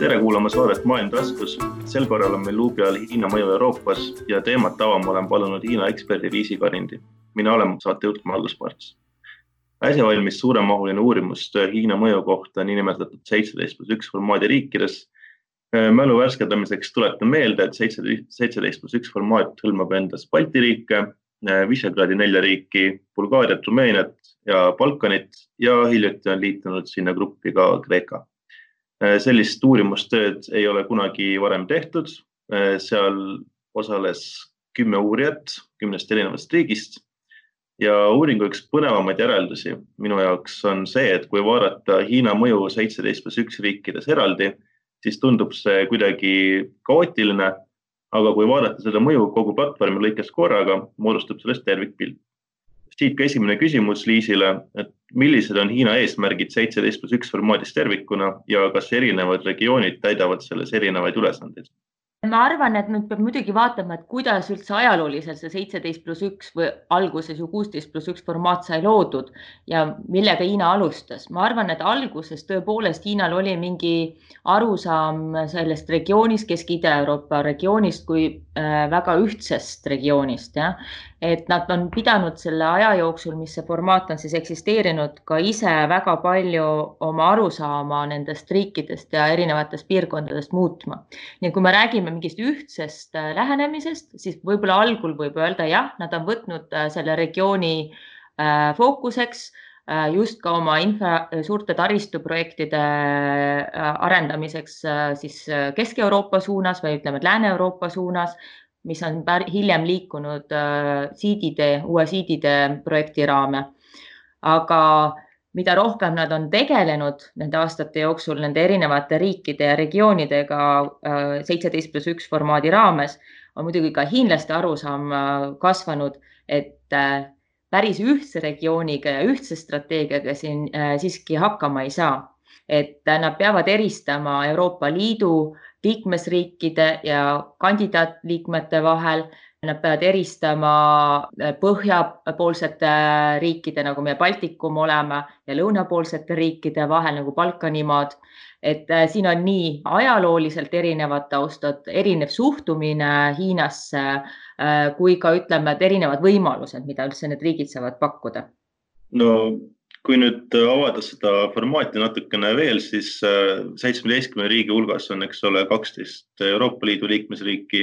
tere kuulama saadet Maailm taskus. sel korral on meil luubi all Hiina mõju Euroopas ja teemat avama olen palunud Hiina eksperdi Liisi Karindi. mina olen saatejuht Maldus Parts. äsja valmis suuremahuline uurimustöö Hiina mõju kohta niinimetatud seitseteist pluss üks formaadi riikides. mälu värskendamiseks tuletan meelde, et seitseteist pluss üks formaat hõlmab endas Balti riike, Visegradi nelja riiki, Bulgaariat, Rumeeniat ja Balkanit ja hiljuti on liitunud sinna gruppi ka Kreeka Äh, sellist uurimustööd ei ole kunagi varem tehtud. Äh, seal osales kümme uurijat kümnest erinevast riigist ja uuringu üks põnevamaid järeldusi minu jaoks on see, et kui vaadata Hiina mõju seitseteist pluss üks riikides eraldi, siis tundub see kuidagi kaootiline. aga kui vaadata seda mõju kogu platvormi lõikes korraga, moodustub sellest tervikpilt siit ka esimene küsimus Liisile, et millised on Hiina eesmärgid seitseteist pluss üks formaadis tervikuna ja kas erinevad regioonid täidavad selles erinevaid ülesandeid? ma arvan, et nüüd peab muidugi vaatama, et kuidas üldse ajalooliselt see seitseteist pluss üks või alguses ju kuusteist pluss üks formaat sai loodud ja millega Hiina alustas. ma arvan, et alguses tõepoolest Hiinal oli mingi arusaam sellest regioonist, Kesk-Ida-Euroopa regioonist kui äh, väga ühtsest regioonist, jah et nad on pidanud selle aja jooksul, mis see formaat on siis eksisteerinud, ka ise väga palju oma arusaama nendest riikidest ja erinevatest piirkondadest muutma. nii et kui me räägime mingist ühtsest äh, lähenemisest, siis võib-olla algul võib öelda jah, nad on võtnud äh, selle regiooni äh, fookuseks just ka oma infra, suurte taristuprojektide arendamiseks siis Kesk-Euroopa suunas või ütleme, et Lääne-Euroopa suunas mis on hiljem liikunud äh, siidide, uue siidide projekti raame. aga mida rohkem nad on tegelenud nende aastate jooksul nende erinevate riikide ja regioonidega äh, seitseteist pluss üks formaadi raames, on muidugi ka hiinlaste arusaam äh, kasvanud, et päris ühtse regiooniga ja ühtse strateegiaga siin siiski hakkama ei saa. et nad peavad eristama Euroopa Liidu liikmesriikide ja kandidaatriikmete vahel. Nad peavad eristama äh, põhjapoolsete äh, riikide, nagu me Baltikum oleme ja lõunapoolsete riikide vahel nagu Balkanimaad. et äh, siin on nii ajalooliselt erinevad taustad, erinev suhtumine Hiinasse kui ka ütleme, et erinevad võimalused, mida üldse need riigid saavad pakkuda. no kui nüüd äh, avada seda formaati natukene veel, siis äh, seitsmeteistkümne riigi hulgas on, eks ole, kaksteist Euroopa Liidu liikmesriiki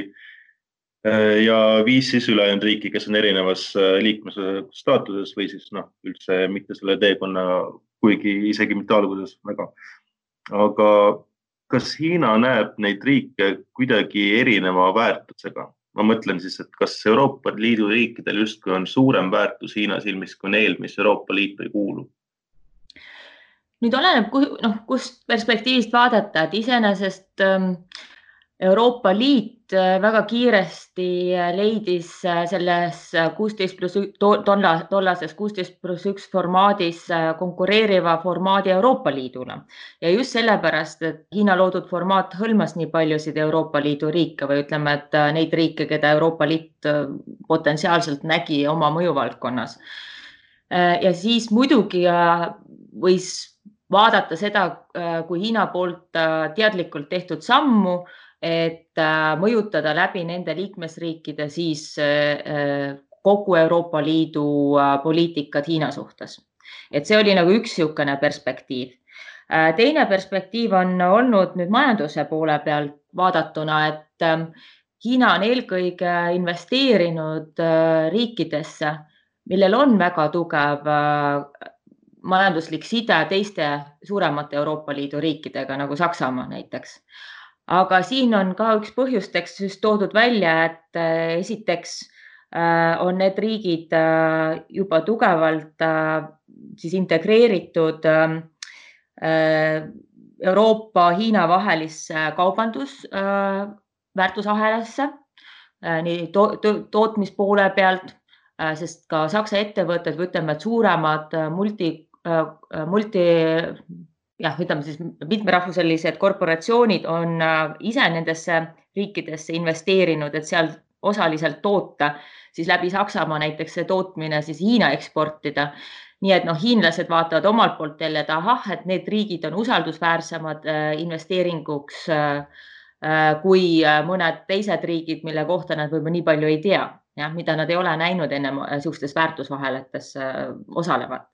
äh, ja viis siis ülejäänud riiki, kes on erinevas liikmese staatuses või siis noh, üldse mitte selle teekonna, kuigi isegi mitte alguses väga. aga kas Hiina näeb neid riike kuidagi erineva väärtusega? Ma mõtlen siis, et kas Euroopa Liidu riikidel justkui on suurem väärtus Hiina silmis kui neil, mis Euroopa Liitu ei kuulu? nüüd oleneb, noh, kust perspektiivist vaadata, et iseenesest ähm, Euroopa Liit äh, väga kiiresti äh, leidis äh, selles kuusteist pluss tolla, tollases kuusteist pluss üks formaadis konkureeriva formaadi Euroopa Liidule ja just sellepärast, et Hiina loodud formaat hõlmas nii paljusid Euroopa Liidu riike või ütleme, et neid riike, keda Euroopa Liit potentsiaalselt nägi oma mõjuvaldkonnas. ja siis muidugi võis vaadata seda kui Hiina poolt teadlikult tehtud sammu et äh, mõjutada läbi nende liikmesriikide siis äh, kogu Euroopa Liidu äh, poliitikat Hiina suhtes. et see oli nagu üks niisugune perspektiiv. teine perspektiiv on olnud nüüd majanduse poole pealt vaadatuna, et ähm, Hiina on eelkõige investeerinud riikidesse, millel on väga tugev majanduslik side teiste suuremate Euroopa Liidu riikidega nagu Saksamaa näiteks. Aga siin on ka üks põhjusteks just toodud välja, et äh, esiteks äh, on need riigid äh, juba tugevalt siis integreeritud Euroopa-Hiina vahelisse kaubandus väärtusahelasse nii to to tootmispoole pealt, sest ka Saksa ettevõtted või ütleme, et suuremad multi, multi jah, ütleme siis mitmerahvuselised korporatsioonid on äh, ise nendesse riikidesse investeerinud, et seal osaliselt toota, siis läbi Saksamaa näiteks see tootmine siis Hiina eksportida. nii et noh, hiinlased vaatavad omalt poolt jälle, et ahah, et need riigid on usaldusväärsemad investeeringuks kui mõned teised riigid, mille kohta nad võib-olla nii palju ei tea, jah, mida nad ei ole näinud ennem niisugustes väärtusvaheletes osalevat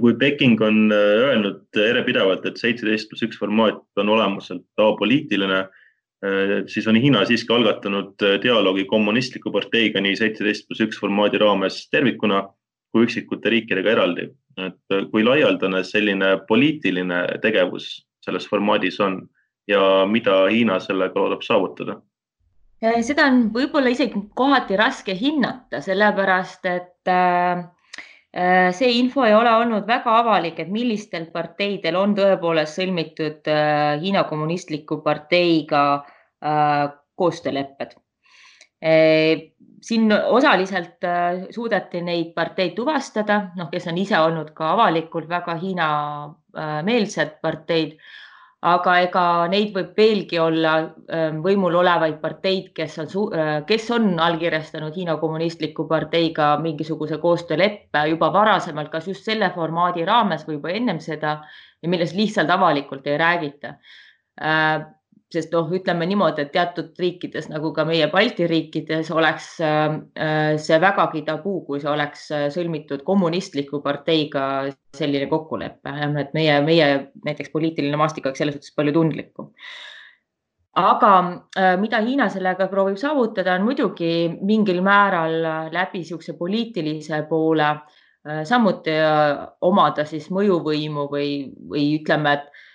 kui Peking on öelnud järjepidevalt, et seitseteist pluss üks formaat on olemuselt apoliitiline Äh, siis on Hiina siiski algatanud äh, dialoogi kommunistliku parteiga nii seitseteist pluss üks formaadi raames tervikuna kui üksikute riikidega eraldi. et äh, kui laialdane selline poliitiline tegevus selles formaadis on ja mida Hiina sellega loodab saavutada? seda on võib-olla isegi kohati raske hinnata, sellepärast et see info ei ole olnud väga avalik, et millistel parteidel on tõepoolest sõlmitud Hiina Kommunistliku Parteiga Äh, koostöölepped. Äh, siin osaliselt äh, suudeti neid parteid tuvastada, noh, kes on ise olnud ka avalikult väga Hiina-meelsed parteid, aga ega neid võib veelgi olla võimul olevaid parteid, kes on, kes on allkirjastanud Hiina Kommunistliku Parteiga mingisuguse koostööleppe juba varasemalt, kas just selle formaadi raames või juba ennem seda ja millest lihtsalt avalikult ei räägita sest noh, ütleme niimoodi, et teatud riikides nagu ka meie Balti riikides oleks äh, see vägagi tabuu, kui see oleks äh, sõlmitud kommunistliku parteiga selline kokkulepe, et meie, meie näiteks poliitiline maastik oleks selles suhtes palju tundlikum. aga äh, mida Hiina sellega proovib saavutada, on muidugi mingil määral läbi niisuguse poliitilise poole samuti omada siis mõjuvõimu või, või ütleme, et Äh,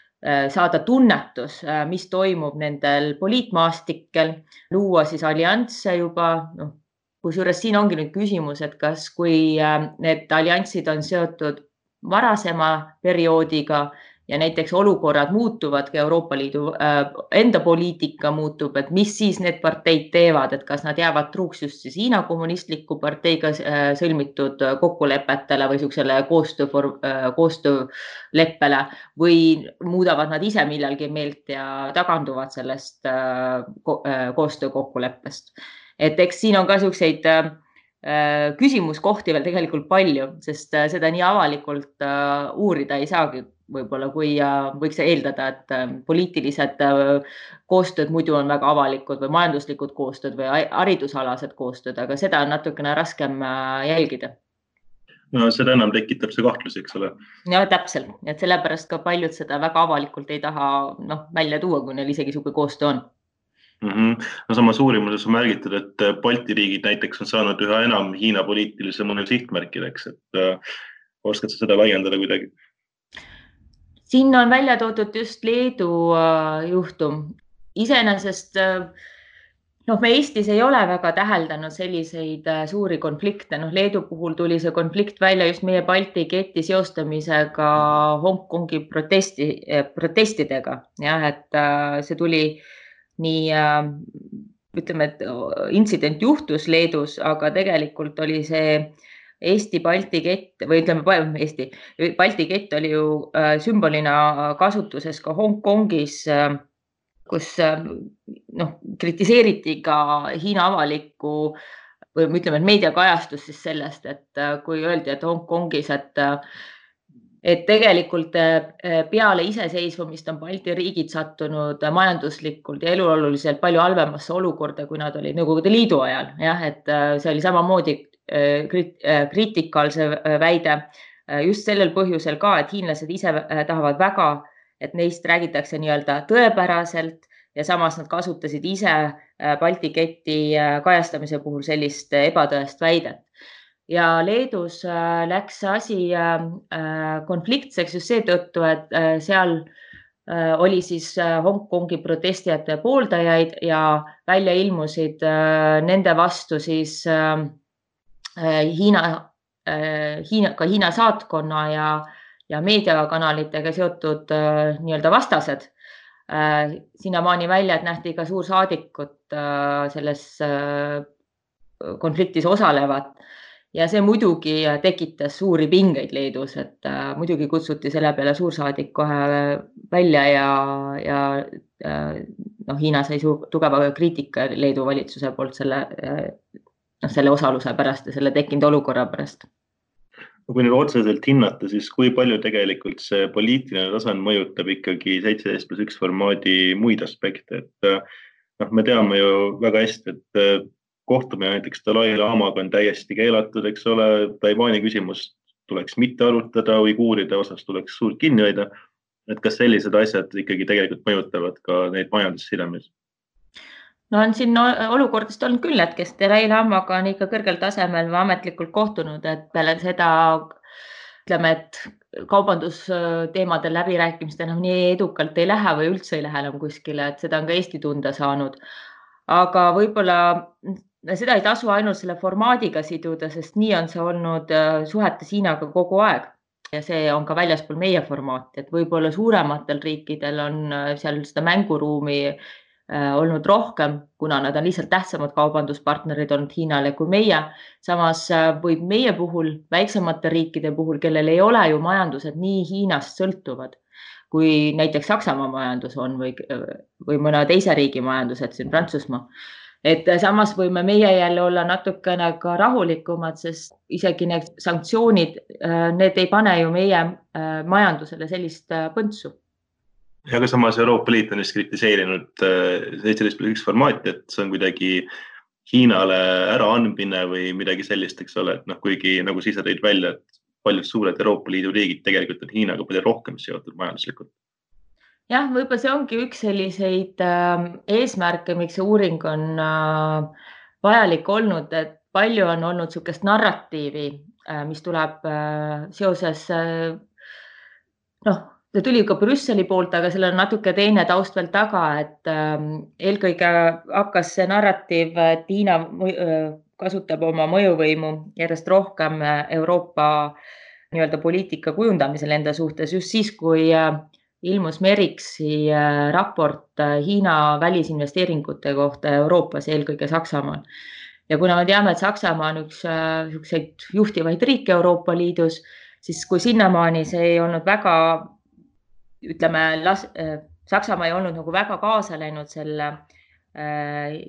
saada tunnetus, äh, mis toimub nendel poliitmaastikel, luua siis allianse juba, noh, kusjuures siin ongi nüüd küsimus, et kas, kui äh, need alliansid on seotud varasema perioodiga ja näiteks olukorrad muutuvad, ka Euroopa Liidu äh, enda poliitika muutub, et mis siis need parteid teevad, et kas nad jäävad truuks just siis Hiina kommunistliku parteiga äh, sõlmitud kokkulepetele või niisugusele koostöö äh,, koostööleppele või muudavad nad ise millalgi meelt ja taganduvad sellest ko koostöökokkuleppest. et eks siin on ka niisuguseid küsimuskohti veel tegelikult palju, sest seda nii avalikult uurida ei saagi võib-olla, kui võiks eeldada, et poliitilised äh, koostööd muidu on väga avalikud või majanduslikud koostööd või haridusalased koostööd, aga seda on natukene raskem äh, jälgida. No seda enam tekitab see kahtlusi, eks ole. ja täpselt, et sellepärast ka paljud seda väga avalikult ei taha noh välja tuua, kui neil isegi niisugune koostöö on mm. -hmm. no samas uurimuses on märgitud, et äh, Balti riigid näiteks on saanud üha enam Hiina poliitilise mõne sihtmärkideks, et äh, oskad sa seda laiendada kuidagi? sinna on välja toodud just Leedu äh, juhtum. iseenesest äh, noh, me Eestis ei ole väga täheldanud selliseid äh, suuri konflikte, noh, Leedu puhul tuli see konflikt välja just meie Balti keti seostamisega Hongkongi protesti, protestidega, jah, et see tuli nii ütleme, et intsident juhtus Leedus, aga tegelikult oli see Eesti-Balti kett või ütleme, Eesti, Balti kett oli ju äh, sümbolina kasutuses ka Hongkongis, äh, kus äh, noh, kritiseeriti ka Hiina avalikku või ütleme, et meediakajastus siis sellest, et kui öeldi, et Hongkongis, et et tegelikult peale iseseisvumist on Balti riigid sattunud majanduslikult ja eluoluliselt palju halvemasse olukorda, kui nad olid Nõukogude Liidu ajal. jah, et see oli samamoodi Äh, äh, kriitikal see äh, väide just sellel põhjusel ka, et hiinlased ise tahavad väga, et neist räägitakse nii-öelda tõepäraselt ja samas nad kasutasid ise Balti keti kajastamise puhul sellist ebatõest väidet. Ja Leedus läks asi konfliktseks just seetõttu, et seal oli siis Hongkongi protestijate pooldajaid ja välja ilmusid nende vastu siis äh, Äh, Hiina, äh, Hiina, ka Hiina saatkonna ja, ja meediakanalitega seotud äh, nii-öelda vastased. sinnamaani välja, et nähti ka suursaadikut selles konfliktis osalevat ja see muidugi tekitas suuri pingeid Leedus, et äh, muidugi kutsuti selle peale suursaadik kohe välja ja, ja äh, noh, Hiina sai tugeva kriitika Leedu valitsuse poolt selle äh, noh, selle osaluse pärast ja selle tekkinud olukorra pärast. kui nüüd otseselt hinnata, siis kui palju tegelikult see poliitiline tasand mõjutab ikkagi seitseteist pluss üks formaadi muid aspekte, et noh, me teame ju väga hästi, et kohtumine näiteks Dalai-laamaga on täiesti keelatud, eks ole, Taiwan'i küsimust tuleks mitte arutada, uiguuride osas tuleks suurt kinni hoida. et kas sellised asjad ikkagi tegelikult mõjutavad ka neid majandussidemeid? no on siin olukordadest olnud küll, et kes Dalai-laamaga on ikka kõrgel tasemel või ametlikult kohtunud, et peale seda ütleme, et kaubandusteemadel läbirääkimised enam nii edukalt ei lähe või üldse ei lähe enam kuskile, et seda on ka Eesti tunda saanud. aga võib-olla seda ei tasu ainult selle formaadiga siduda, sest nii on see olnud äh, suhetes Hiinaga kogu aeg ja see on ka väljaspool meie formaati, et võib-olla suurematel riikidel on äh, seal seda mänguruumi äh, olnud rohkem, kuna nad on lihtsalt tähtsamad kaubanduspartnerid olnud Hiinale kui meie. samas võib meie puhul, väiksemate riikide puhul, kellel ei ole ju majandused nii Hiinast sõltuvad, kui näiteks Saksamaa majandus on või, või mõne teise riigi majandused siin Prantsusmaa et samas võime meie jälle olla natukene ka rahulikumad, sest isegi need sanktsioonid, äh, need ei pane ju meie äh, majandusele sellist äh, põntsu. ja aga samas Euroopa Liit on vist kritiseerinud seitseteist pluss üks formaati, et see on kuidagi Hiinale äraandmine või midagi sellist, eks ole, et noh, kuigi nagu sa ise tõid välja, et paljud suured Euroopa Liidu riigid tegelikult on Hiinaga palju rohkem seotud majanduslikult jah, võib-olla see ongi üks selliseid äh, eesmärke, miks see uuring on äh, vajalik olnud, et palju on olnud niisugust narratiivi äh,, mis tuleb äh, seoses äh, noh, ta tuli ka Brüsseli poolt, aga sellel on natuke teine taust veel taga, et äh, eelkõige hakkas see narratiiv, et Hiina äh, kasutab oma mõjuvõimu järjest rohkem äh, Euroopa nii-öelda poliitika kujundamisel enda suhtes just siis, kui äh, ilmus Merixi äh, raport äh, Hiina välisinvesteeringute kohta Euroopas, eelkõige Saksamaal. ja kuna me teame, et Saksamaa on üks niisuguseid äh, juhtivaid riike Euroopa Liidus, siis kui sinnamaani see ei olnud väga, ütleme, Saksamaa ei olnud nagu väga kaasa läinud selle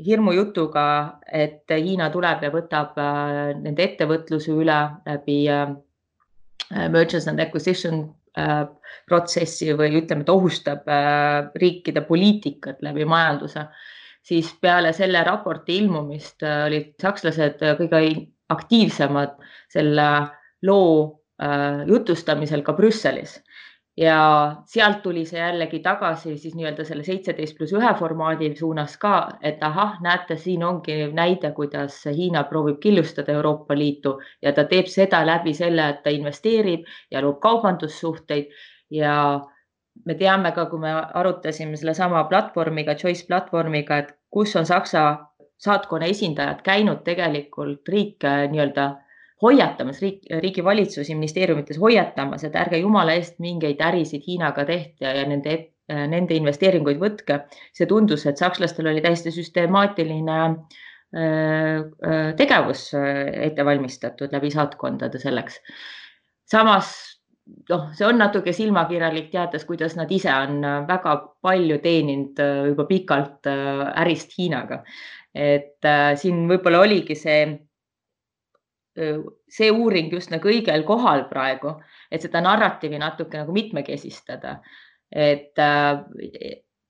hirmujutuga, et Hiina tuleb ja võtab nende ettevõtluse üle läbi mergers and acquisition protsessi või ütleme, et ohustab äh, riikide poliitikat läbi majanduse, siis peale selle raporti ilmumist äh, olid sakslased kõige aktiivsemad selle loo jutustamisel ka Brüsselis ja sealt tuli see jällegi tagasi siis nii-öelda selle seitseteist pluss ühe formaadi suunas ka, et ahah, näete, siin ongi näide, kuidas Hiina proovib killustada Euroopa Liitu ja ta teeb seda läbi selle, et ta investeerib ja loob kaubandussuhteid. Ja me teame ka, kui me arutasime sellesama platvormiga, Choice platvormiga, et kus on Saksa saatkonna esindajad käinud tegelikult riike nii-öelda hoiatamas riik, riigivalitsusi ministeeriumites hoiatamas, et ärge jumala eest mingeid ärisid Hiinaga tehke ja nende, nende investeeringuid võtke. see tundus, et sakslastel oli täiesti süstemaatiline äh, äh, tegevus äh, ette valmistatud läbi saatkondade selleks. samas noh, see on natuke silmakirjalik, teades, kuidas nad ise on väga palju teeninud juba pikalt ärist Hiinaga. et siin võib-olla oligi see see uuring just nagu õigel kohal praegu, et seda narratiivi natuke nagu mitmekesistada. et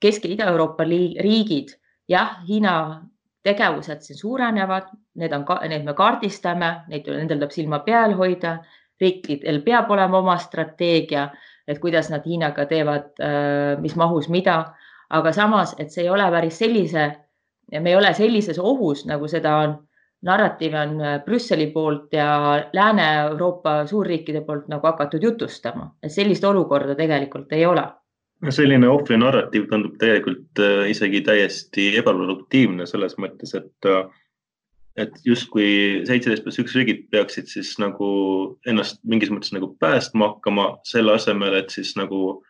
Kesk- ja Ida-Euroopa riigid, jah, Hiina tegevused siin suurenevad, need on, need me kaardistame, neid, nendel tuleb silma peal hoida, riikidel peab olema oma strateegia, et kuidas nad Hiinaga teevad, mis mahus mida, aga samas, et see ei ole päris sellise, me ei ole sellises ohus, nagu seda on narratiive on äh, Brüsseli poolt ja Lääne-Euroopa suurriikide poolt nagu hakatud jutustama, et sellist olukorda tegelikult ei ole. no selline ohvri narratiiv tundub tegelikult äh, isegi täiesti ebaproduktiivne selles mõttes, et äh, et justkui seitseteist pluss üks riigid peaksid siis nagu ennast mingis mõttes nagu päästma hakkama, selle asemel, et siis nagu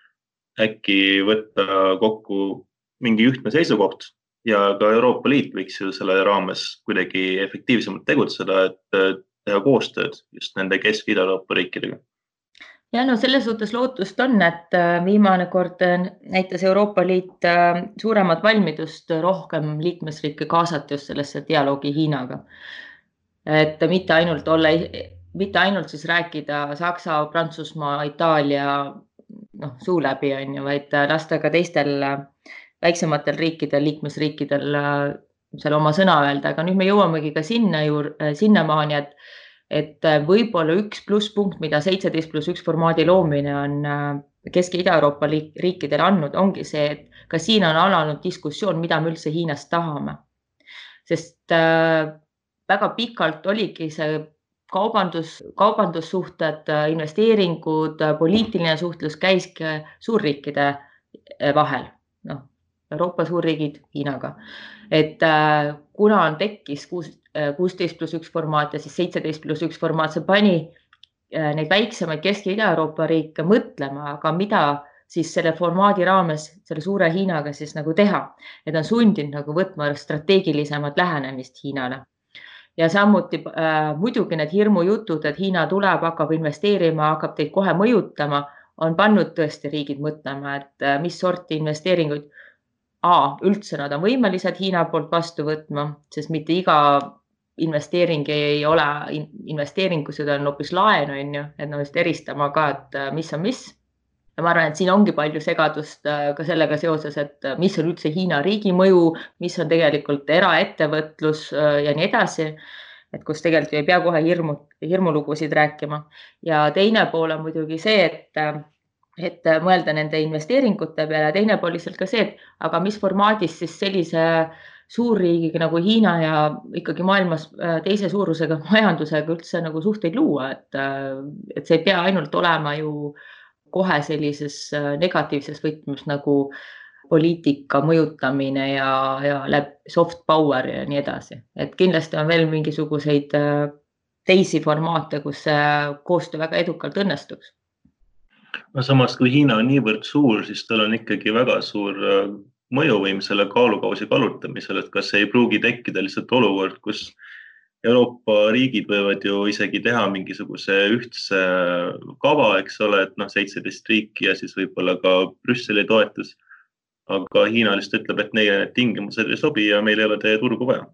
äkki võtta kokku mingi ühtne seisukoht ja ka Euroopa Liit võiks ju selle raames kuidagi efektiivsemalt tegutseda, et teha koostööd just nende Kesk-Ida-Euroopa riikidega. ja no selles suhtes lootust on, et äh, viimane kord äh, näitas Euroopa Liit äh, suuremat valmidust rohkem liikmesriike kaasata just sellesse dialoogi Hiinaga. et mitte ainult olla mitte ainult siis rääkida Saksa, Prantsusmaa, Itaalia noh, suu läbi on ju, vaid lasta ka teistel väiksematel riikidel, liikmesriikidel seal oma sõna öelda, aga nüüd me jõuamegi ka sinna juurde, sinnamaani, et et võib-olla üks plusspunkt, mida seitseteist pluss üks formaadi loomine on Kesk- ja Ida-Euroopa riikidele andnud, ongi see, et ka siin on alanud diskussioon, mida me üldse Hiinast tahame. sest äh, väga pikalt oligi see kaubandus, kaubandussuhted, investeeringud, poliitiline suhtlus käiski suurriikide vahel, noh, Euroopa suurriigid Hiinaga. et äh, kuna on tekkis kuus, äh, kuusteist pluss üks formaat ja siis seitseteist pluss üks formaat, see pani äh, neid väiksemaid Kesk- ja Ida-Euroopa riike mõtlema, aga mida siis selle formaadi raames selle suure Hiinaga siis nagu teha, et on sundinud nagu võtma strateegilisemat lähenemist Hiinale ja samuti äh, muidugi need hirmujutud, et Hiina tuleb, hakkab investeerima, hakkab teid kohe mõjutama, on pannud tõesti riigid mõtlema, et äh, mis sorti investeeringuid A, üldse nad on võimelised Hiina poolt vastu võtma, sest mitte iga investeering ei ole investeering, kui seda on hoopis laen, on ju, et nad vist eristama ka, et äh, mis on mis ja ma arvan, et siin ongi palju segadust äh, ka sellega seoses, et äh, mis on üldse Hiina riigi mõju, mis on tegelikult eraettevõtlus ja nii edasi. et kus tegelikult ei pea kohe hirmu, hirmulugusid rääkima ja teine pool on muidugi see, et et mõelda nende investeeringute peale, teine pool lihtsalt ka see, et aga mis formaadis siis sellise suurriigiga nagu Hiina ja ikkagi maailmas teise suurusega majandusega üldse nagu suhteid luua, et, et see ei pea ainult olema ju äh, kohe sellises äh, negatiivses võtmes nagu poliitika mõjutamine ja, ja läbi soft power ja nii edasi, et kindlasti on veel mingisuguseid äh, teisi formaate, kus see koostöö väga edukalt õnnestuks. No samas, kui Hiina on niivõrd suur, siis tal on ikkagi väga suur äh, mõjuvõim selle kaalukausi kallutamisel, et kas ei pruugi tekkida lihtsalt olukord, kus Euroopa riigid võivad ju isegi teha mingisuguse ühtse kava, eks ole, et noh, seitseteist riiki ja siis võib-olla ka Brüsseli toetus. aga Hiina lihtsalt ütleb, et neile need tingimused ei sobi ja meil ei ole teie turgu vaja.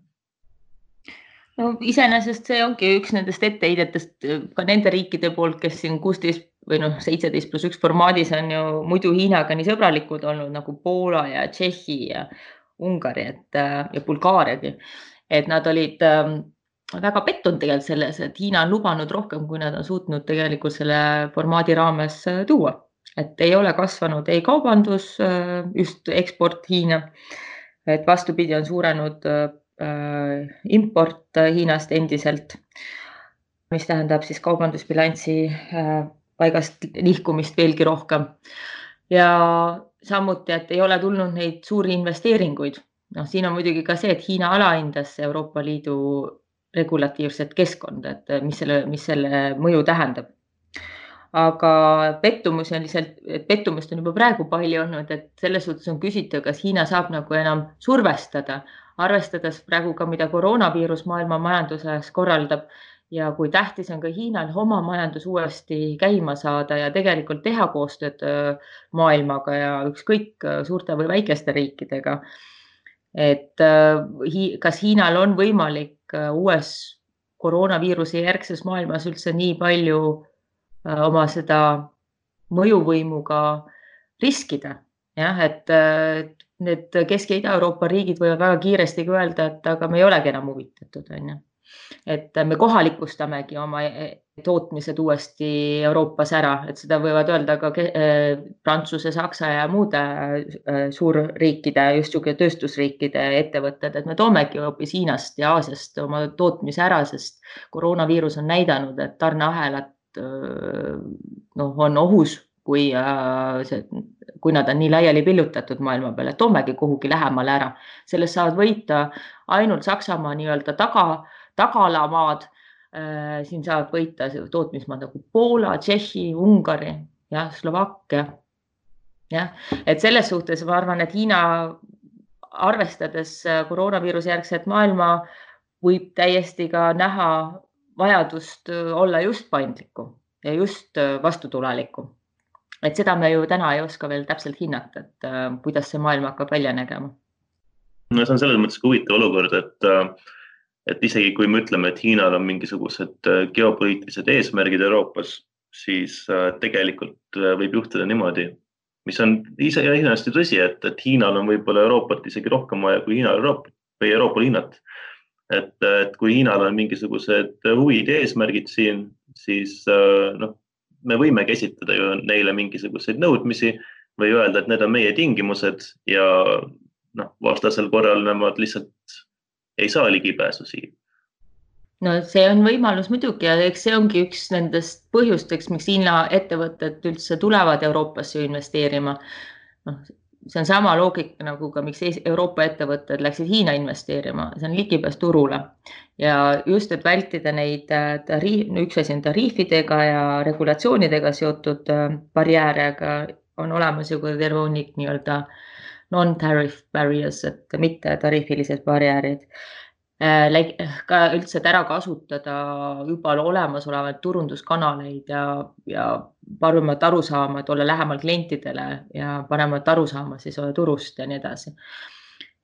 no iseenesest see ongi üks nendest etteheidetest ka nende riikide poolt, kes siin kuusteist või noh, seitseteist pluss üks formaadis on ju muidu Hiinaga nii sõbralikud olnud nagu Poola ja Tšehhi ja Ungari, et ja Bulgaariagi, et nad olid ähm, väga pettunud tegelikult selles, et Hiina on lubanud rohkem, kui nad on suutnud tegelikult selle formaadi raames äh, tuua. et ei ole kasvanud ei kaubandus, äh, just eksport Hiina, et vastupidi, on suurenenud äh, import Hiinast endiselt, mis tähendab siis kaubandusbilansi paigast nihkumist veelgi rohkem. ja samuti, et ei ole tulnud neid suuri investeeringuid. noh, siin on muidugi ka see, et Hiina alahindas Euroopa Liidu regulatiivset keskkonda, et mis selle, mis selle mõju tähendab. aga pettumusi on lihtsalt, pettumust on juba praegu palju olnud, et selles suhtes on küsitav, kas Hiina saab nagu enam survestada, arvestades praegu ka, mida koroonaviirus maailma majanduses korraldab ja kui tähtis on ka Hiinal oma majandus uuesti käima saada ja tegelikult teha koostööd maailmaga ja ükskõik suurte või väikeste riikidega. et kas Hiinal on võimalik uues koroonaviiruse järgses maailmas üldse nii palju oma seda mõjuvõimuga riskida. jah, et need Kesk- ja Ida-Euroopa riigid võivad väga kiiresti öelda, et aga me ei olegi enam huvitatud, on ju. Et me kohalikustamegi oma tootmised uuesti Euroopas ära, et seda võivad öelda ka äh, Prantsuse, Saksa ja muude äh, suurriikide, just niisugune tööstusriikide ettevõtted, et me toomegi hoopis Hiinast ja Aasiast oma tootmise ära, sest koroonaviirus on näidanud, et tarneahelad äh, noh, on ohus, kui see, kui nad on nii laiali pillutatud maailma peal, et toomegi kuhugi lähemale ära. sellest saavad võita ainult Saksamaa nii-öelda taga, tagalamaad Äh, siin saavad võita tootmismaad nagu Poola, Tšehhi, Ungari, jah, Slovakkia. jah, et selles suhtes ma arvan, et Hiina arvestades äh, koroonaviiruse järgset maailma, võib täiesti ka näha vajadust äh, olla just paindlikum ja just vastutulelikum. et seda me ju täna ei oska veel täpselt hinnata, et kuidas see maailm hakkab välja nägema. no see on selles mõttes huvitav olukord, et et isegi kui me ütleme, et Hiinal on mingisugused äh, geopoliitilised eesmärgid Euroopas, siis äh, tegelikult äh, võib juhtuda niimoodi, mis on iseenesest ju tõsi, et, et Hiinal on võib-olla Euroopat isegi rohkem vaja kui Hiinal Euroopat või Euroopa Hiinat. et, et kui Hiinal on mingisugused huvid ja eesmärgid siin, siis noh, me võimegi esitada ju neile mingisuguseid nõudmisi või öelda, et need on meie tingimused ja noh, vastasel korral nemad lihtsalt ei saa ligipääsu siia. no see on võimalus muidugi ja eks see ongi üks nendest põhjusteks, miks Hiina ettevõtted üldse tulevad Euroopasse investeerima. noh, see on sama loogika nagu ka, miks Euroopa ettevõtted läksid Hiina investeerima, see on ligipääs turule ja just, et vältida neid äh, tariif, üks asi on tariifidega ja regulatsioonidega seotud äh, barjääre, aga on olemas ju ka terve hunnik nii-öelda äh, non-tariff barriers, et mitte tariifilised barjäärid. Äh, ka üldse, et ära kasutada juba olemasolevaid turunduskanaleid ja, ja paremat arusaama, et olla lähemal klientidele ja paremat arusaama siis turust ja nii edasi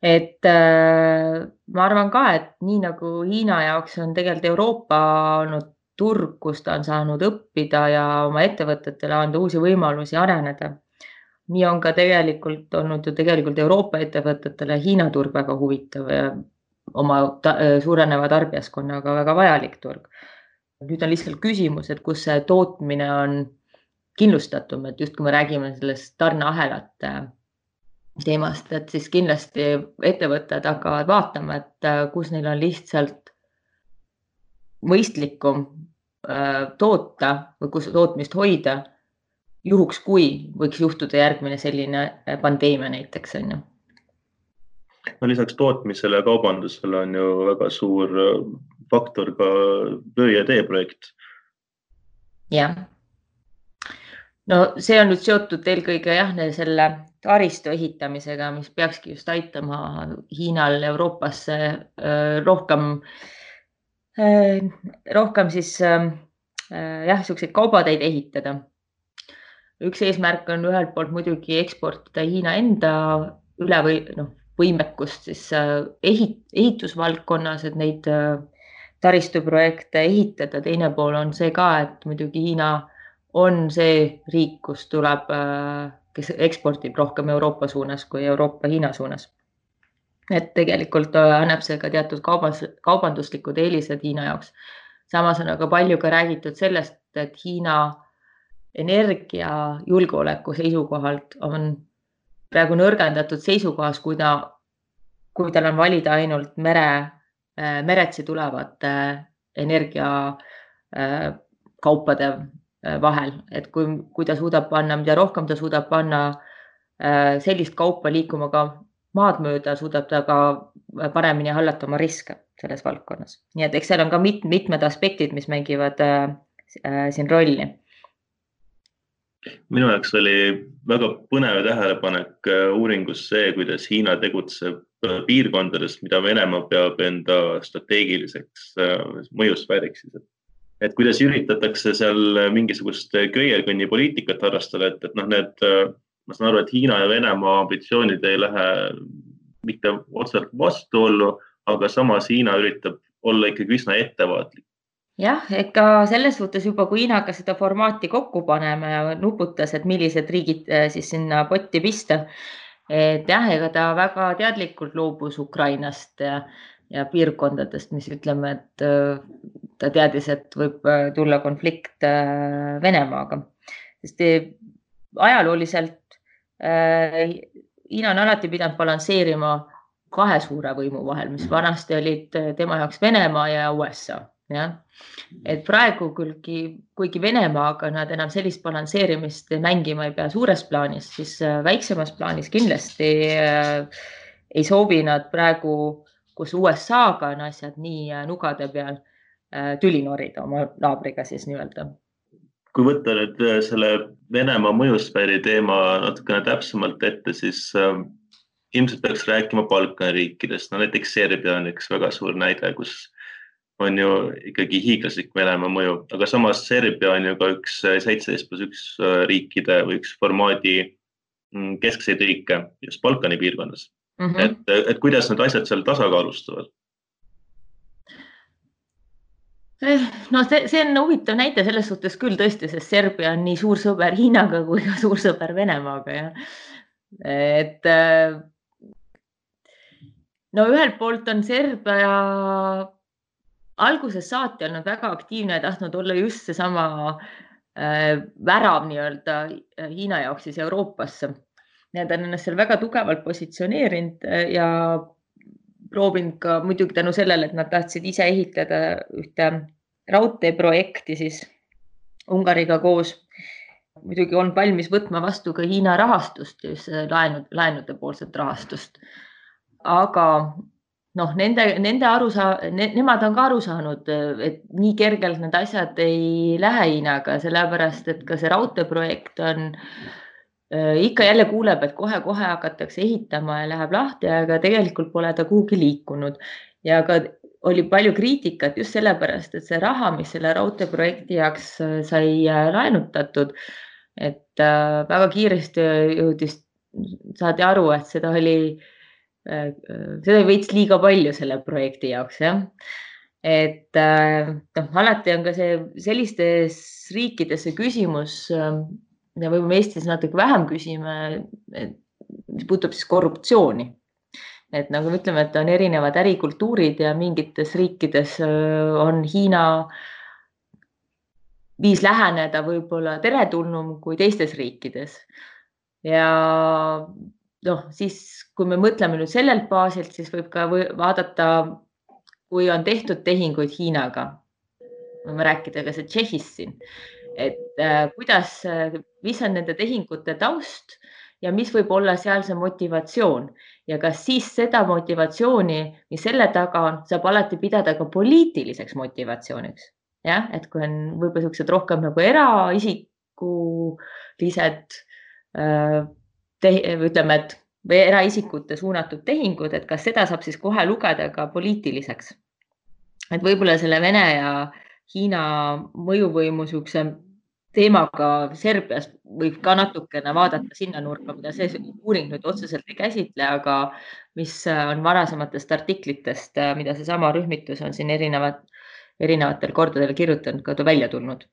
et äh, ma arvan ka, et nii nagu Hiina jaoks on tegelikult Euroopa olnud turg, kus ta on saanud õppida ja oma ettevõtetele anda uusi võimalusi areneda nii on ka tegelikult olnud ju tegelikult Euroopa ettevõtetele Hiina turg väga huvitav ja oma ta, suureneva tarbijaskonnaga väga vajalik turg. nüüd on lihtsalt küsimus, et kus see tootmine on kindlustatum, et just kui me räägime sellest tarneahelate teemast, et siis kindlasti ettevõtted hakkavad vaatama, et äh, kus neil on lihtsalt mõistlikum äh, toota või kus tootmist hoida juhuks, kui võiks juhtuda järgmine selline äh, pandeemia näiteks on ju. no lisaks tootmisele ja kaubandusele on ju väga suur äh, faktor ka vöö ja tee projekt. jah. no see on nüüd seotud eelkõige jah, selle taristu ehitamisega, mis peakski just aitama Hiinal Euroopasse äh, rohkem, rohkem siis jah, niisuguseid kaubateid ehitada üks eesmärk on ühelt poolt muidugi eksportida Hiina enda üle või noh, võimekust siis äh, ehit, ehitusvaldkonnas, et neid äh, taristuprojekte ehitada. teine pool on see ka, et muidugi Hiina on see riik, kus tuleb, äh, kes ekspordib rohkem Euroopa suunas kui Euroopa Hiina suunas. et tegelikult annab see ka teatud kaubas, kaubanduslikud eelised Hiina jaoks. samas on aga palju ka räägitud sellest, et Hiina energiajulgeoleku seisukohalt on praegu nõrgendatud seisukohas, kui ta, kui tal on valida ainult mere, äh, meretsi tulevate energiakaupade äh, äh, vahel, et kui, kui ta suudab panna, mida rohkem ta suudab panna sellist kaupa liikuma ka maad mööda, suudab ta ka paremini hallata oma riske selles valdkonnas. nii et eks seal on ka mit, mitmed aspektid, mis mängivad äh, siin rolli minu jaoks oli väga põnev tähelepanek äh, uuringus see, kuidas Hiina tegutseb äh, piirkondades, mida Venemaa peab enda strateegiliseks äh, mõjusfääriks siis. et kuidas üritatakse seal mingisugust köielkõnni poliitikat harrastada, et, et noh, need, ma saan aru, et Hiina ja Venemaa ambitsioonid ei lähe mitte otseselt vastuollu, aga samas Hiina üritab olla ikkagi üsna ettevaatlik jah, ega selles suhtes juba, kui Hiina hakkas seda formaati kokku panema ja nuputas, et millised riigid äh, siis sinna potti pista. et jah, ega ta väga teadlikult loobus Ukrainast ja, ja piirkondadest, mis ütleme, et äh, ta teadis, et võib äh, tulla konflikt Venemaaga, sest ajalooliselt Hiina on alati pidanud balansseerima kahe suure võimu vahel, mis vanasti olid tema jaoks Venemaa ja USA jah, et praegu küllgi, kuigi Venemaaga nad enam sellist balansseerimist mängima ei pea suures plaanis, siis äh, väiksemas plaanis kindlasti äh, ei soovi nad praegu, kus USA-ga on asjad nii äh, nugade peal, tüli norida oma naabriga siis nii-öelda. Kui võtta nüüd selle Venemaa mõjusfääri teema natukene täpsemalt ette, siis äh, ilmselt peaks rääkima Balkani riikidest, no näiteks Serbia on üks väga suur näide, kus on ju ikkagi hiiglaslik Venemaa mõju, aga samas Serbia on ju ka üks äh, seitseteist pluss üks äh, riikide või üks formaadi mm, keskseid riike just Balkani piirkonnas mm. -hmm. et, et kuidas need asjad seal tasakaalustuvad? no see, see on huvitav näide selles suhtes küll tõesti, sest Serbia on nii suur sõber Hiinaga kui ka suur sõber Venemaaga ja et äh, no ühelt poolt on Serbia algusest saati olnud väga aktiivne ja tahtnud olla just seesama äh, värav nii-öelda äh, Hiina jaoks siis Euroopasse. Nad on ennast seal väga tugevalt positsioneerinud ja proovinud ka muidugi tänu sellele, et nad tahtsid ise ehitada ühte raudteeprojekti siis Ungariga koos. muidugi on valmis võtma vastu ka Hiina rahastust, just laenud, laenude poolset rahastust. aga noh, nende, nende aru saa- ne,, nemad on ka aru saanud, et nii kergelt need asjad ei lähe Hiinaga, sellepärast et ka see raudteeprojekt on äh, Äh, ikka jälle kuuleb, et kohe-kohe hakatakse ehitama ja läheb lahti, aga tegelikult pole ta kuhugi liikunud. Ja ka oli palju kriitikat just sellepärast, et see raha, mis selle raudteeprojekti jaoks äh, sai äh, laenutatud, et väga kiiresti jõudis, saadi aru, et seda oli, seda oli veits liiga palju selle projekti jaoks, jah et noh, alati on ka see sellistes riikides see küsimus mida võib-olla Eestis natuke vähem küsime, mis puudutab siis korruptsiooni. et nagu me ütleme, et on erinevad ärikultuurid ja mingites riikides on Hiina viis läheneda võib-olla teretulnum kui teistes riikides. ja noh, siis kui me mõtleme nüüd sellelt baasilt, siis võib ka vaadata, kui on tehtud tehinguid Hiinaga. võime rääkida ka see Tšehhist siin et äh, kuidas, mis on nende tehingute taust ja mis võib olla seal see motivatsioon ja kas siis seda motivatsiooni, mis selle taga on, saab alati pidada ka poliitiliseks motivatsiooniks. jah, et kui on võib-olla niisugused rohkem nagu eraisikulised äh, ütleme, et või eraisikute suunatud tehingud, et kas seda saab siis kohe lugeda ka poliitiliseks. et võib-olla selle Vene ja Hiina mõjuvõimu niisuguse teemaga Serbias võib ka natukene vaadata sinna nurka, mida see uuring nüüd otseselt ei käsitle, aga mis on varasematest artiklitest, mida seesama rühmitus on siin erinevad, erinevatel kordadel kirjutanud, ka välja tulnud.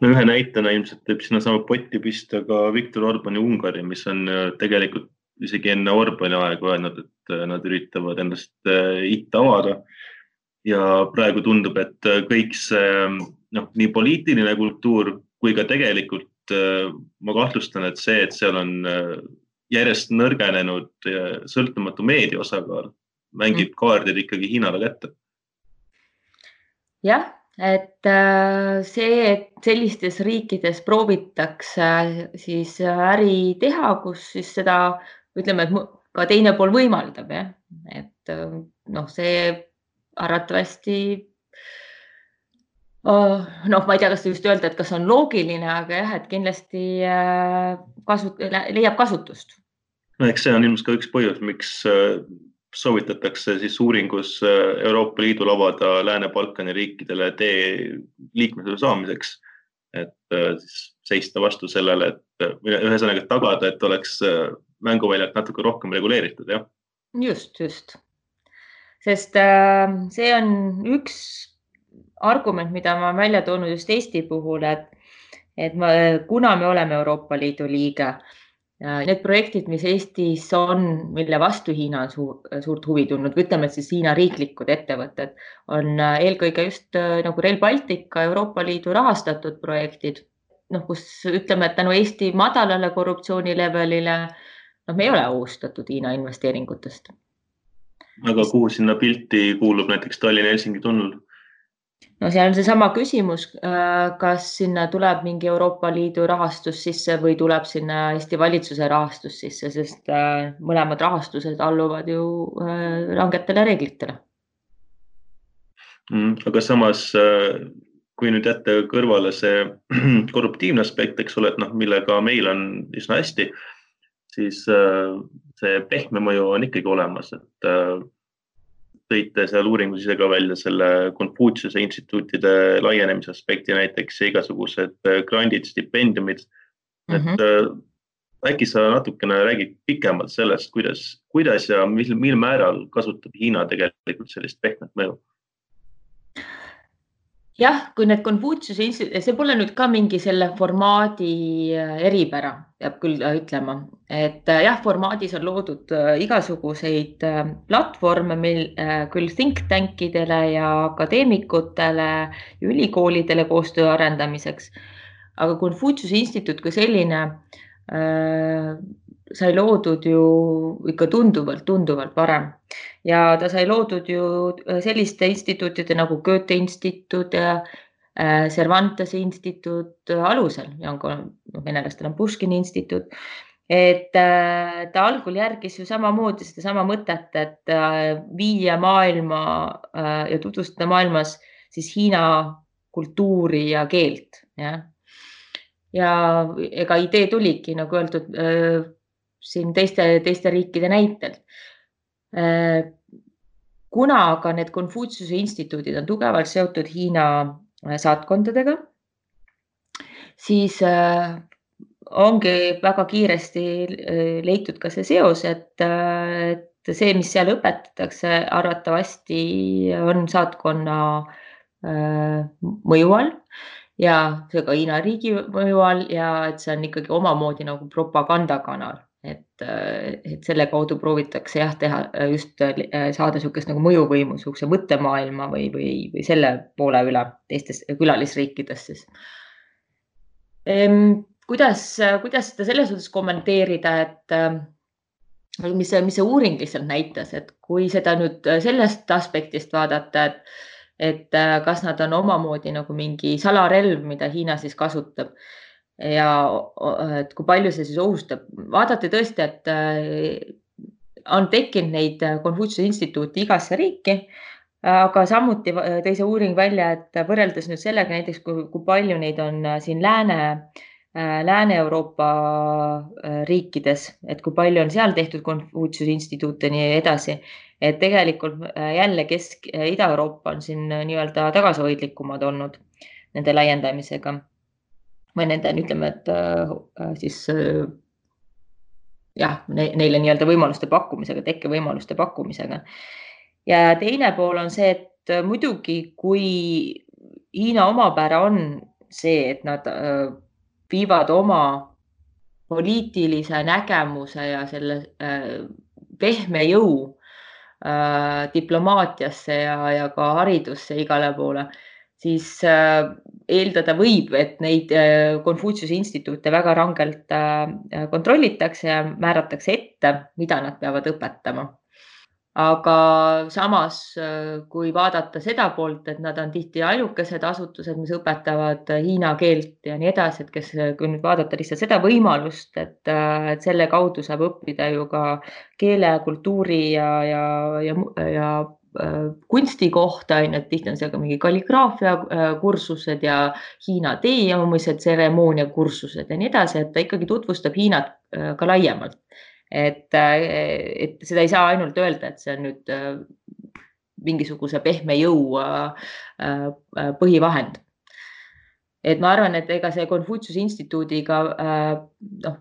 No ühe näitena ilmselt võib sinnasama potti pista ka Viktor Orbani Ungari, mis on tegelikult isegi enne Orbani aega öelnud, et nad üritavad ennast äh, itta avada ja praegu tundub, et äh, kõik see noh, nii poliitiline kultuur kui ka tegelikult äh, ma kahtlustan, et see, et seal on äh, järjest nõrgenenud sõltumatu meedia osakaal, mängib mm. kaardid ikkagi Hiinale kätte. jah, et see, et sellistes riikides proovitakse siis äri teha, kus siis seda ütleme, et ka teine pool võimaldab jah, et noh, see arvatavasti oh, noh, ma ei tea, kas just öelda, et kas on loogiline, aga jah, et kindlasti äh, kasu, leiab kasutust. no eks see on ilmselt ka üks põhjus, miks äh, soovitatakse siis uuringus äh, Euroopa Liidul avada Lääne-Balkani riikidele tee liikmesuse saamiseks. et siis seista vastu sellele, et ühesõnaga tagada, et oleks mänguväljak natuke rohkem reguleeritud, jah. just, just sest äh, see on üks argument, mida ma olen välja toonud just Eesti puhul, et, et ma, kuna me oleme Euroopa Liidu liige, need projektid, mis Eestis on, mille vastu Hiina on suur, suurt huvi tundnud, ütleme siis Hiina riiklikud ettevõtted, on äh, eelkõige just äh, nagu Rail Baltic, ka Euroopa Liidu rahastatud projektid, noh, kus ütleme, et tänu Eesti madalale korruptsiooni levelile, noh, me ei ole ohustatud Hiina investeeringutest aga kuhu sinna pilti kuulub näiteks Tallinna-Helsingi tunnel? No seal on seesama küsimus, äh, kas sinna tuleb mingi Euroopa Liidu rahastus sisse või tuleb sinna Eesti valitsuse rahastus sisse, sest äh, mõlemad rahastused alluvad ju äh, rangetele reeglitele. Mm, aga samas, kui nüüd jätta kõrvale see korruptiivne aspekt, eks ole, et noh, millega meil on üsna hästi siis see pehme mõju on ikkagi olemas, et tõite seal uuringus ise ka välja selle Konfutsiuse instituutide laienemise aspekti näiteks igasugused äh, grandid, stipendiumid mm. -hmm. et mhm. äkki sa natukene räägid pikemalt sellest, kuidas, kuidas ja mil, mil määral kasutab Hiina tegelikult sellist pehmet mõju? Jah, kui need Konfutsiuse instituut, see pole nüüd ka mingi selle formaadi äh, eripära, peab küll äh, ütlema, et äh, jah, formaadis on loodud igasuguseid platvorme, mil küll think tank idele ja akadeemikutele ülikoolidele koostöö arendamiseks. aga Konfutsiuse instituut kui selline sai loodud ju ikka tunduvalt, tunduvalt varem ja ta sai loodud ju äh, selliste instituutide nagu Goethe instituut ja äh, Cervantese instituut alusel ja on ka noh, venelastel on Puškini instituut. et äh, ta algul järgis ju samamoodi sedasama mõtet, et viia maailma ja tutvustada maailmas siis Hiina kultuuri ja keelt, jah. ja ega idee tuligi nagu öeldud siin teiste, teiste riikide näitel. Äh, kuna aga need Konfutsiuse instituudid on tugevalt seotud Hiina äh, saatkondadega, siis äh, ongi väga kiiresti leitud ka see seos, et, et see, mis seal õpetatakse, arvatavasti on saatkonna mõju all ja ka Hiina riigi mõju all ja et see on ikkagi omamoodi nagu propagandakanal et, äh, et selle kaudu proovitakse jah, teha äh, just äh, saada niisugust nagu mõjuvõimu, niisuguse mõttemaailma või, või, või selle poole üle teistes külalisriikides siis ehm,. kuidas, kuidas seda selles suhtes kommenteerida, et mis see, mis see uuring lihtsalt näitas, et kui seda nüüd sellest aspektist vaadata, et et kas nad on omamoodi nagu mingi salarelv, mida Hiina siis kasutab ja et kui palju see siis ohustab, vaadati tõesti, et äh, on tekkinud neid Konfutsiuse instituute igasse riiki, aga samuti tõi see uuring välja, et võrreldes nüüd sellega näiteks, kui palju neid on äh, siin Lääne, äh, Lääne-Euroopa riikides, et kui palju on seal tehtud Konfutsiuse instituute ja nii edasi, et tegelikult jälle Kesk- ja Ida-Euroopa on siin nii-öelda tagasihoidlikumad olnud nende laiendamisega või nende, ütleme, et äh, siis äh, jah ne,, neile nii-öelda võimaluste pakkumisega, tekkevõimaluste pakkumisega. ja teine pool on see, et äh, muidugi, kui Hiina omapära on see, et nad äh, viivad oma poliitilise nägemuse ja selle äh, pehme jõu äh, diplomaatiasse ja, ja ka haridusse igale poole siis äh, eeldada võib, et neid äh, Konfutsiuse instituute väga rangelt äh, kontrollitakse ja määratakse ette, mida nad peavad õpetama. aga samas, kui vaadata seda poolt, et nad on tihti ainukesed asutused, mis õpetavad hiina keelt ja nii edasi, et kes, kui nüüd vaadata lihtsalt seda võimalust, et, et selle kaudu saab õppida ju ka keele, kultuuri ja, ja, ja, ja Äh, kunsti kohta, on ju, et tihti on seal ka mingi kalligraafia äh, kursused ja Hiina tee joomise tseremoonia kursused ja nii edasi, et ta ikkagi tutvustab Hiinat äh, ka laiemalt. et, et seda ei saa ainult öelda, et see on nüüd mingisuguse pehme jõu põhivahend. et ma arvan, et ega see Konfutsiuse instituudiga noh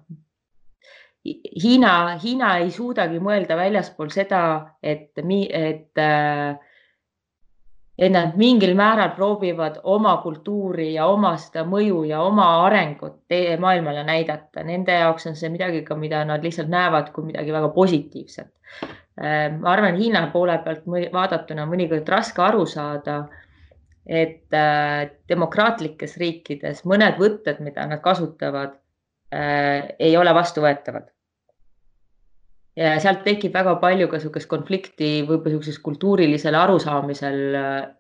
Hiina, Hiina ei suudagi mõelda väljaspool seda, et, et, et nad mingil määral proovivad oma kultuuri ja oma seda mõju ja oma arengut maailmale näidata. Nende jaoks on see midagi ka, mida nad lihtsalt näevad kui midagi väga positiivset. ma arvan, Hiina poole pealt vaadatuna mõnikord raske aru saada, et äh, demokraatlikes riikides mõned võtted, mida nad kasutavad, äh, ei ole vastuvõetavad ja sealt tekib väga palju ka niisugust konflikti võib-olla niisugusel kultuurilisel arusaamisel,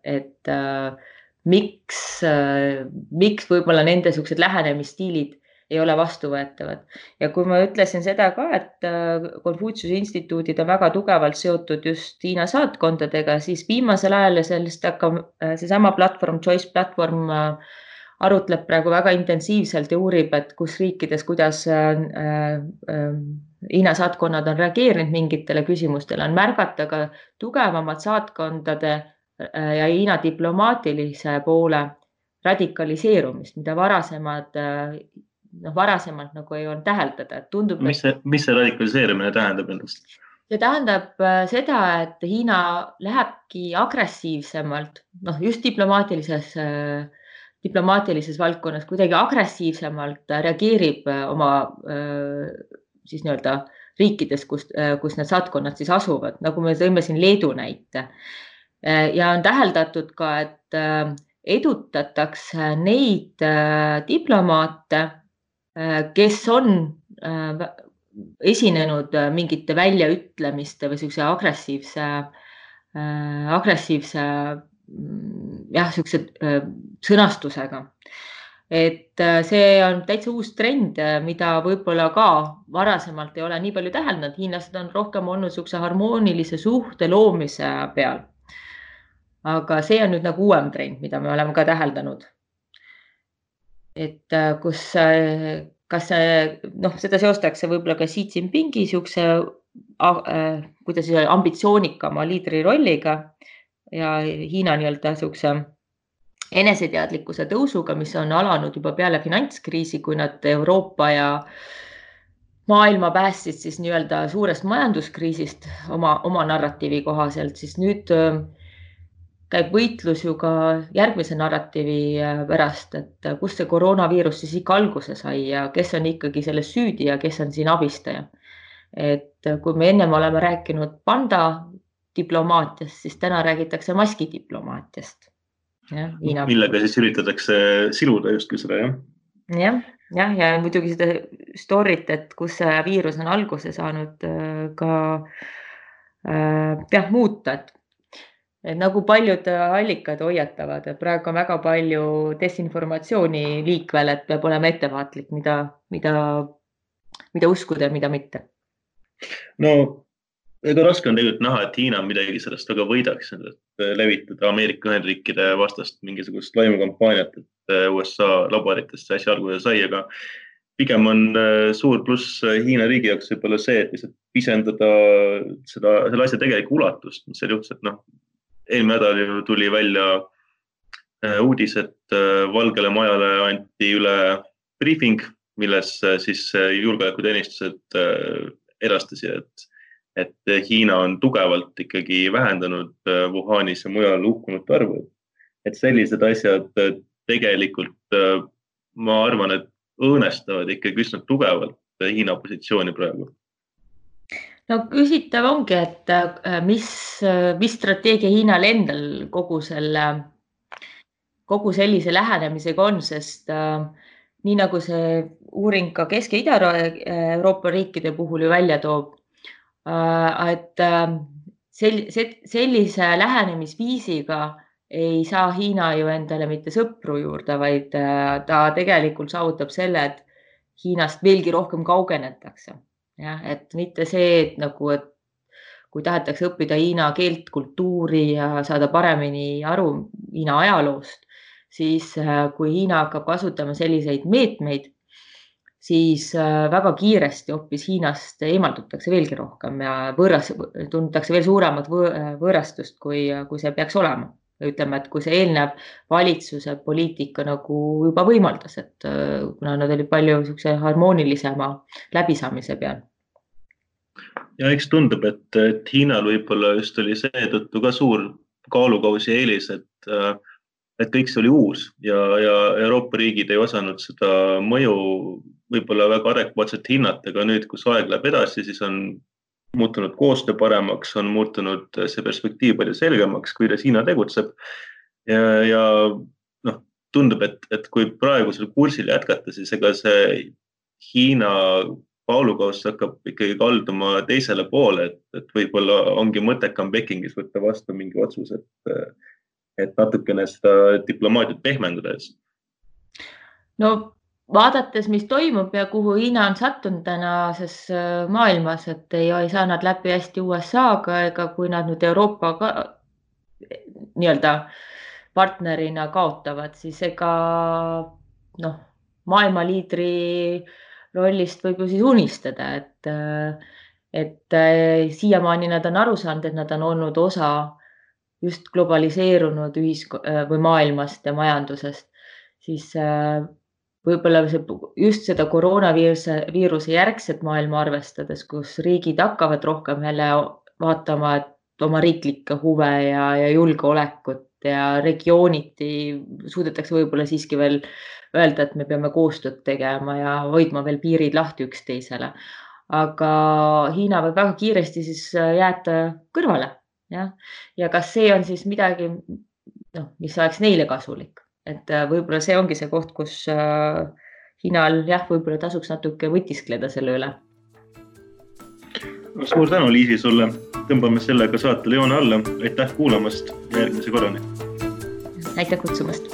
et äh, miks äh,, miks võib-olla nende niisugused lähenemisstiilid ei ole vastuvõetavad. ja kui ma ütlesin seda ka, et äh, Konfutsiuse instituudid on väga tugevalt seotud just Hiina saatkondadega, siis viimasel ajal ja sellest hakkab äh, seesama platvorm, Choice platvorm äh, arutleb praegu väga intensiivselt ja uurib, et kus riikides, kuidas äh, Hiina saatkonnad on reageerinud mingitele küsimustele, on märgata ka tugevamat saatkondade äh, ja Hiina diplomaatilise poole radikaliseerumist, mida varasemad äh, noh, varasemalt nagu ei olnud täheldada, et tundub. mis see, mis see radikaliseerimine tähendab endast? see tähendab äh, seda, et Hiina lähebki agressiivsemalt, noh, just diplomaatilises, äh, diplomaatilises valdkonnas kuidagi agressiivsemalt reageerib oma siis nii-öelda riikides, kus, kus need saatkonnad siis asuvad, nagu me tõime siin Leedu näite. ja on täheldatud ka, et edutatakse neid diplomaate, kes on esinenud äh, mingite väljaütlemiste või niisuguse agressiivse, äh, agressiivse mm, jah, niisuguse äh, sõnastusega. Et see on täitsa uus trend, mida võib-olla ka varasemalt ei ole nii palju täheldanud. hiinlased on rohkem olnud niisuguse harmoonilise suhte loomise peal. aga see on nüüd nagu uuem trend, mida me oleme ka täheldanud. et kus kas noh, seda seostatakse võib-olla ka Xi Jinpingi niisuguse äh,, kuidas siis ambitsioonikama liidri rolliga ja Hiina nii-öelda niisuguse eneseteadlikkuse tõusuga, mis on alanud juba peale finantskriisi, kui nad Euroopa ja maailma päästsid siis nii-öelda suurest majanduskriisist oma, oma narratiivi kohaselt, siis nüüd äh, käib võitlus ju ka järgmise narratiivi äh, pärast, et äh, kust see koroonaviirus siis ikka alguse sai ja kes on ikkagi selles süüdi ja kes on siin abistaja. et kui me ennem oleme rääkinud panda diplomaatiast, siis täna räägitakse maskidiplomaatiast. Millega siis üritatakse siluda justkui seda jah? jah, jah, ja muidugi seda story't, et kus see viirus on alguse saanud ka jah, muuta, et et nagu paljud äh, allikad hoiatavad, et praegu on väga palju desinformatsiooni liikvel, et peab olema ettevaatlik, mida, mida, mida uskuda ja mida mitte. no ega raske on tegelikult näha, et Hiina midagi sellest väga võidaks, et levitada Ameerika Ühendriikide vastast mingisugust laimukampaaniat, et äh, USA laboritest see asja alguse sai, aga pigem on äh, suur pluss Hiina riigi jaoks võib-olla see, et lihtsalt pisendada seda, selle asja tegelikku ulatust, mis seal juhtus, et noh, eelmine nädal ju tuli välja äh, uudis, et äh, Valgele Majale anti üle briifing, milles äh, siis julgeolekuteenistused edastasid, et, et Hiina on tugevalt ikkagi vähendanud Wuhanis ja mujal hukkunute arvu. et sellised asjad tegelikult ma arvan, et õõnestavad ikkagi üsna tugevalt Hiina positsiooni praegu no küsitav ongi, et mis, mis strateegia Hiinal endal kogu selle, kogu sellise lähenemisega on, sest äh, nii nagu see uuring ka Kesk- ja Ida-Euroopa riikide puhul ju välja toob, et sel-, sellise lähenemisviisiga ei saa Hiina ju endale mitte sõpru juurde, vaid ta tegelikult saavutab selle, et Hiinast veelgi rohkem kaugenetakse jah, et mitte see, et nagu, et kui tahetakse õppida Hiina keelt, kultuuri ja saada paremini aru Hiina ajaloost, siis äh, kui Hiina hakkab kasutama selliseid meetmeid, siis äh, väga kiiresti hoopis Hiinast eemaldutakse veelgi rohkem ja võõras, tuntakse veel suuremat võõrastust, kui, kui see peaks olema ütleme, et kui see eelnev valitsuse poliitika nagu juba võimaldas, et äh, kuna nad olid palju niisuguse harmoonilisema läbisaamise peal. ja eks tundub, et, et Hiinal võib-olla just oli seetõttu ka suur kaalukausi eelis, et, äh, et kõik see oli uus ja, ja Euroopa riigid ei osanud seda mõju võib-olla väga adekvaatselt hinnata, aga nüüd, kus aeg läheb edasi, siis on muutunud koostöö paremaks, on muutunud see perspektiiv palju selgemaks, kuidas Hiina tegutseb. ja, ja noh, tundub, et, et kui praegusel kursil jätkata, siis ega see Hiina kaalukauss hakkab ikkagi kalduma teisele poole, et, et võib-olla ongi mõttekam Pekingis võtta vastu mingi otsus, et, et natukene seda diplomaatiat pehmendada. no vaadates, mis toimub ja kuhu Hiina on sattunud tänases äh, maailmas, et ei, ei saa nad läbi hästi USA-ga ega kui nad nüüd Euroopaga nii-öelda partnerina kaotavad, siis ega noh, maailma liidri rollist võib ju siis unistada, et, äh, et äh, siiamaani nad on aru saanud, et nad on olnud osa just globaliseerunud ühisk- või maailmast ja majandusest, siis võib-olla see just seda koroonaviiruse, viiruse järgset maailma arvestades, kus riigid hakkavad rohkem jälle vaatama, et oma riiklikke huve ja, ja julgeolekut ja regiooniti suudetakse võib-olla siiski veel öelda, et me peame koostööd tegema ja hoidma veel piirid lahti üksteisele. aga Hiina võib väga kiiresti siis jääda kõrvale, jah. ja kas see on siis midagi, noh, mis oleks neile kasulik, et võib-olla see ongi see koht, kus Hiinal jah, võib-olla tasuks natuke mõtiskleda selle üle suur tänu, Liisi, sulle. tõmbame sellega saatele joone alla. aitäh kuulamast ja järgmise korrani. aitäh kutsumast